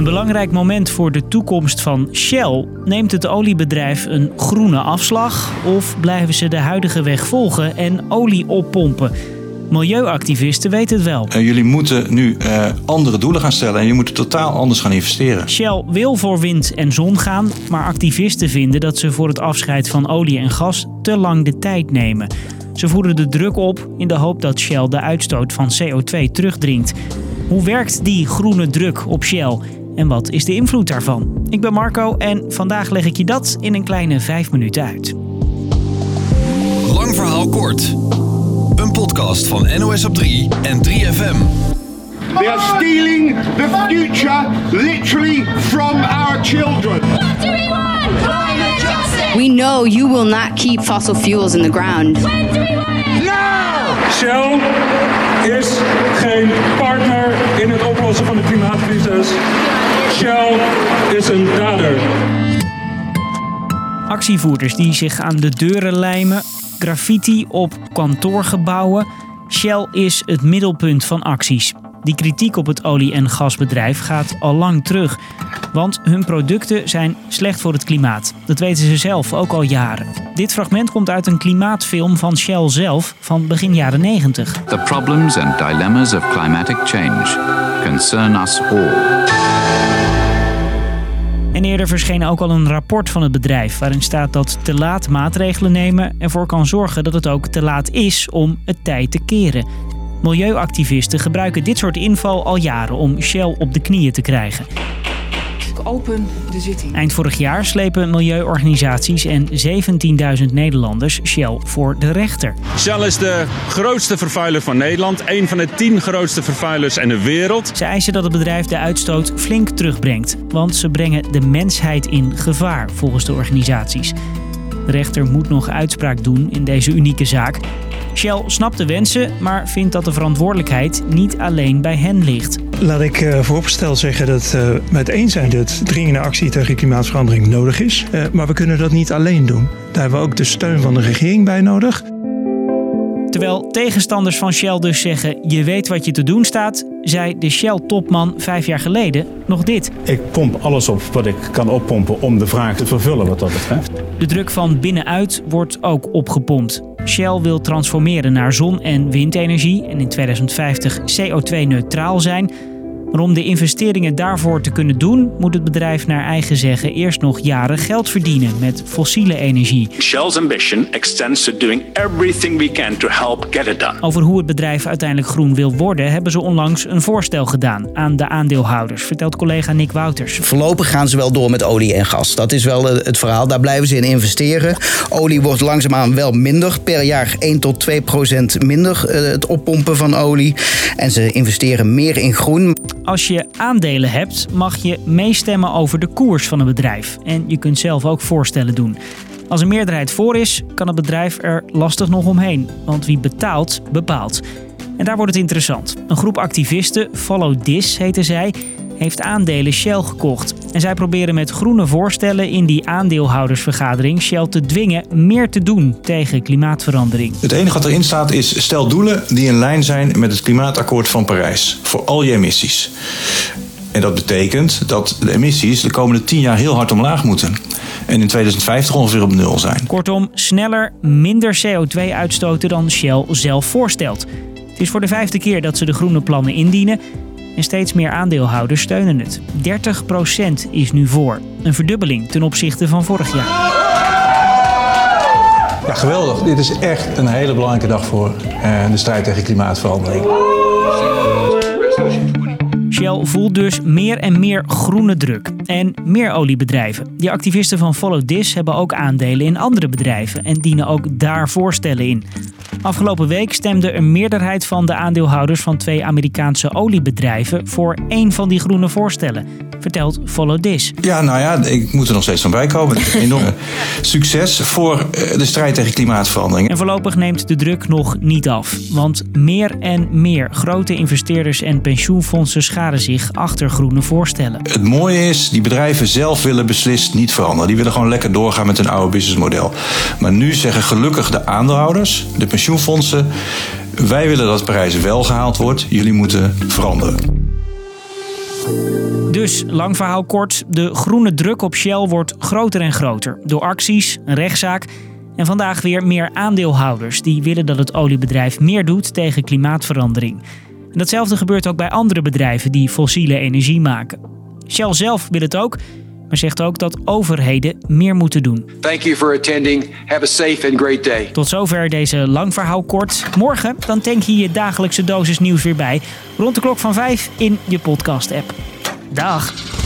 Een belangrijk moment voor de toekomst van Shell. Neemt het oliebedrijf een groene afslag of blijven ze de huidige weg volgen en olie oppompen? Milieuactivisten weten het wel. Uh, jullie moeten nu uh, andere doelen gaan stellen en je moet totaal anders gaan investeren. Shell wil voor wind en zon gaan, maar activisten vinden dat ze voor het afscheid van olie en gas te lang de tijd nemen. Ze voeren de druk op in de hoop dat Shell de uitstoot van CO2 terugdringt. Hoe werkt die groene druk op Shell en wat is de invloed daarvan? Ik ben Marco en vandaag leg ik je dat in een kleine 5 minuten uit. Lang verhaal kort. Een podcast van NOS op 3 en 3FM. They are stealing the future literally from our children. What do we want? Climate justice! We know you will not keep fossil fuels in the ground. When do we want it? Now! Shell is geen partner in het oplossen van de klimaatcrisis. Shell is een dader. Actievoerders die zich aan de deuren lijmen, graffiti op kantoorgebouwen. Shell is het middelpunt van acties. Die kritiek op het olie- en gasbedrijf gaat al lang terug. Want hun producten zijn slecht voor het klimaat. Dat weten ze zelf ook al jaren. Dit fragment komt uit een klimaatfilm van Shell zelf van begin jaren 90. The problems and dilemmas of climatic change concern us all. En eerder verscheen ook al een rapport van het bedrijf waarin staat dat te laat maatregelen nemen ervoor kan zorgen dat het ook te laat is om het tijd te keren. Milieuactivisten gebruiken dit soort inval al jaren om Shell op de knieën te krijgen. Open de zitting. Eind vorig jaar slepen milieuorganisaties en 17.000 Nederlanders Shell voor de rechter. Shell is de grootste vervuiler van Nederland, een van de tien grootste vervuilers in de wereld. Ze eisen dat het bedrijf de uitstoot flink terugbrengt, want ze brengen de mensheid in gevaar volgens de organisaties. De rechter moet nog uitspraak doen in deze unieke zaak. Shell snapt de wensen, maar vindt dat de verantwoordelijkheid niet alleen bij hen ligt. Laat ik uh, vooropgesteld zeggen dat uh, we het eens zijn dat dringende actie tegen klimaatverandering nodig is. Uh, maar we kunnen dat niet alleen doen. Daar hebben we ook de steun van de regering bij nodig. Terwijl tegenstanders van Shell dus zeggen: je weet wat je te doen staat, zei de Shell-topman vijf jaar geleden nog dit. Ik pomp alles op wat ik kan oppompen om de vraag te vervullen wat dat betreft. De druk van binnenuit wordt ook opgepompt. Shell wil transformeren naar zon- en windenergie en in 2050 CO2-neutraal zijn. Maar om de investeringen daarvoor te kunnen doen, moet het bedrijf naar eigen zeggen eerst nog jaren geld verdienen met fossiele energie. Shell's ambition extends to doing everything we can to help get it done. Over hoe het bedrijf uiteindelijk groen wil worden, hebben ze onlangs een voorstel gedaan aan de aandeelhouders, vertelt collega Nick Wouters. Voorlopig gaan ze wel door met olie en gas. Dat is wel het verhaal. Daar blijven ze in investeren. Olie wordt langzaamaan wel minder. Per jaar 1 tot 2 procent minder het oppompen van olie. En ze investeren meer in groen. Als je aandelen hebt, mag je meestemmen over de koers van een bedrijf. En je kunt zelf ook voorstellen doen. Als een meerderheid voor is, kan het bedrijf er lastig nog omheen. Want wie betaalt, bepaalt. En daar wordt het interessant. Een groep activisten, Follow This heten zij, heeft aandelen Shell gekocht. En zij proberen met groene voorstellen in die aandeelhoudersvergadering Shell te dwingen meer te doen tegen klimaatverandering. Het enige wat erin staat is stel doelen die in lijn zijn met het klimaatakkoord van Parijs voor al je emissies. En dat betekent dat de emissies de komende 10 jaar heel hard omlaag moeten. En in 2050 ongeveer op nul zijn. Kortom, sneller, minder CO2 uitstoten dan Shell zelf voorstelt. Het is voor de vijfde keer dat ze de groene plannen indienen. En steeds meer aandeelhouders steunen het. 30% is nu voor. Een verdubbeling ten opzichte van vorig jaar. Ja, geweldig. Dit is echt een hele belangrijke dag voor de strijd tegen klimaatverandering. Shell voelt dus meer en meer groene druk. En meer oliebedrijven. Die activisten van Follow This hebben ook aandelen in andere bedrijven en dienen ook daar voorstellen in. Afgelopen week stemde een meerderheid van de aandeelhouders van twee Amerikaanse oliebedrijven voor één van die groene voorstellen. Vertelt Follow This. Ja, nou ja, ik moet er nog steeds van bij komen. Enorm succes voor de strijd tegen klimaatverandering. En voorlopig neemt de druk nog niet af. Want meer en meer grote investeerders en pensioenfondsen scharen zich achter groene voorstellen. Het mooie is, die bedrijven zelf willen beslist niet veranderen. Die willen gewoon lekker doorgaan met hun oude businessmodel. Maar nu zeggen gelukkig de aandeelhouders, de pensioenfondsen... wij willen dat Parijs wel gehaald wordt. Jullie moeten veranderen. Dus, lang verhaal kort, de groene druk op Shell wordt groter en groter. Door acties, een rechtszaak en vandaag weer meer aandeelhouders die willen dat het oliebedrijf meer doet tegen klimaatverandering. En datzelfde gebeurt ook bij andere bedrijven die fossiele energie maken. Shell zelf wil het ook, maar zegt ook dat overheden meer moeten doen. Thank you for attending. Have a safe and great day. Tot zover deze lang verhaal kort. Morgen dan tank je je dagelijkse dosis nieuws weer bij. Rond de klok van 5 in je podcast app. Dag.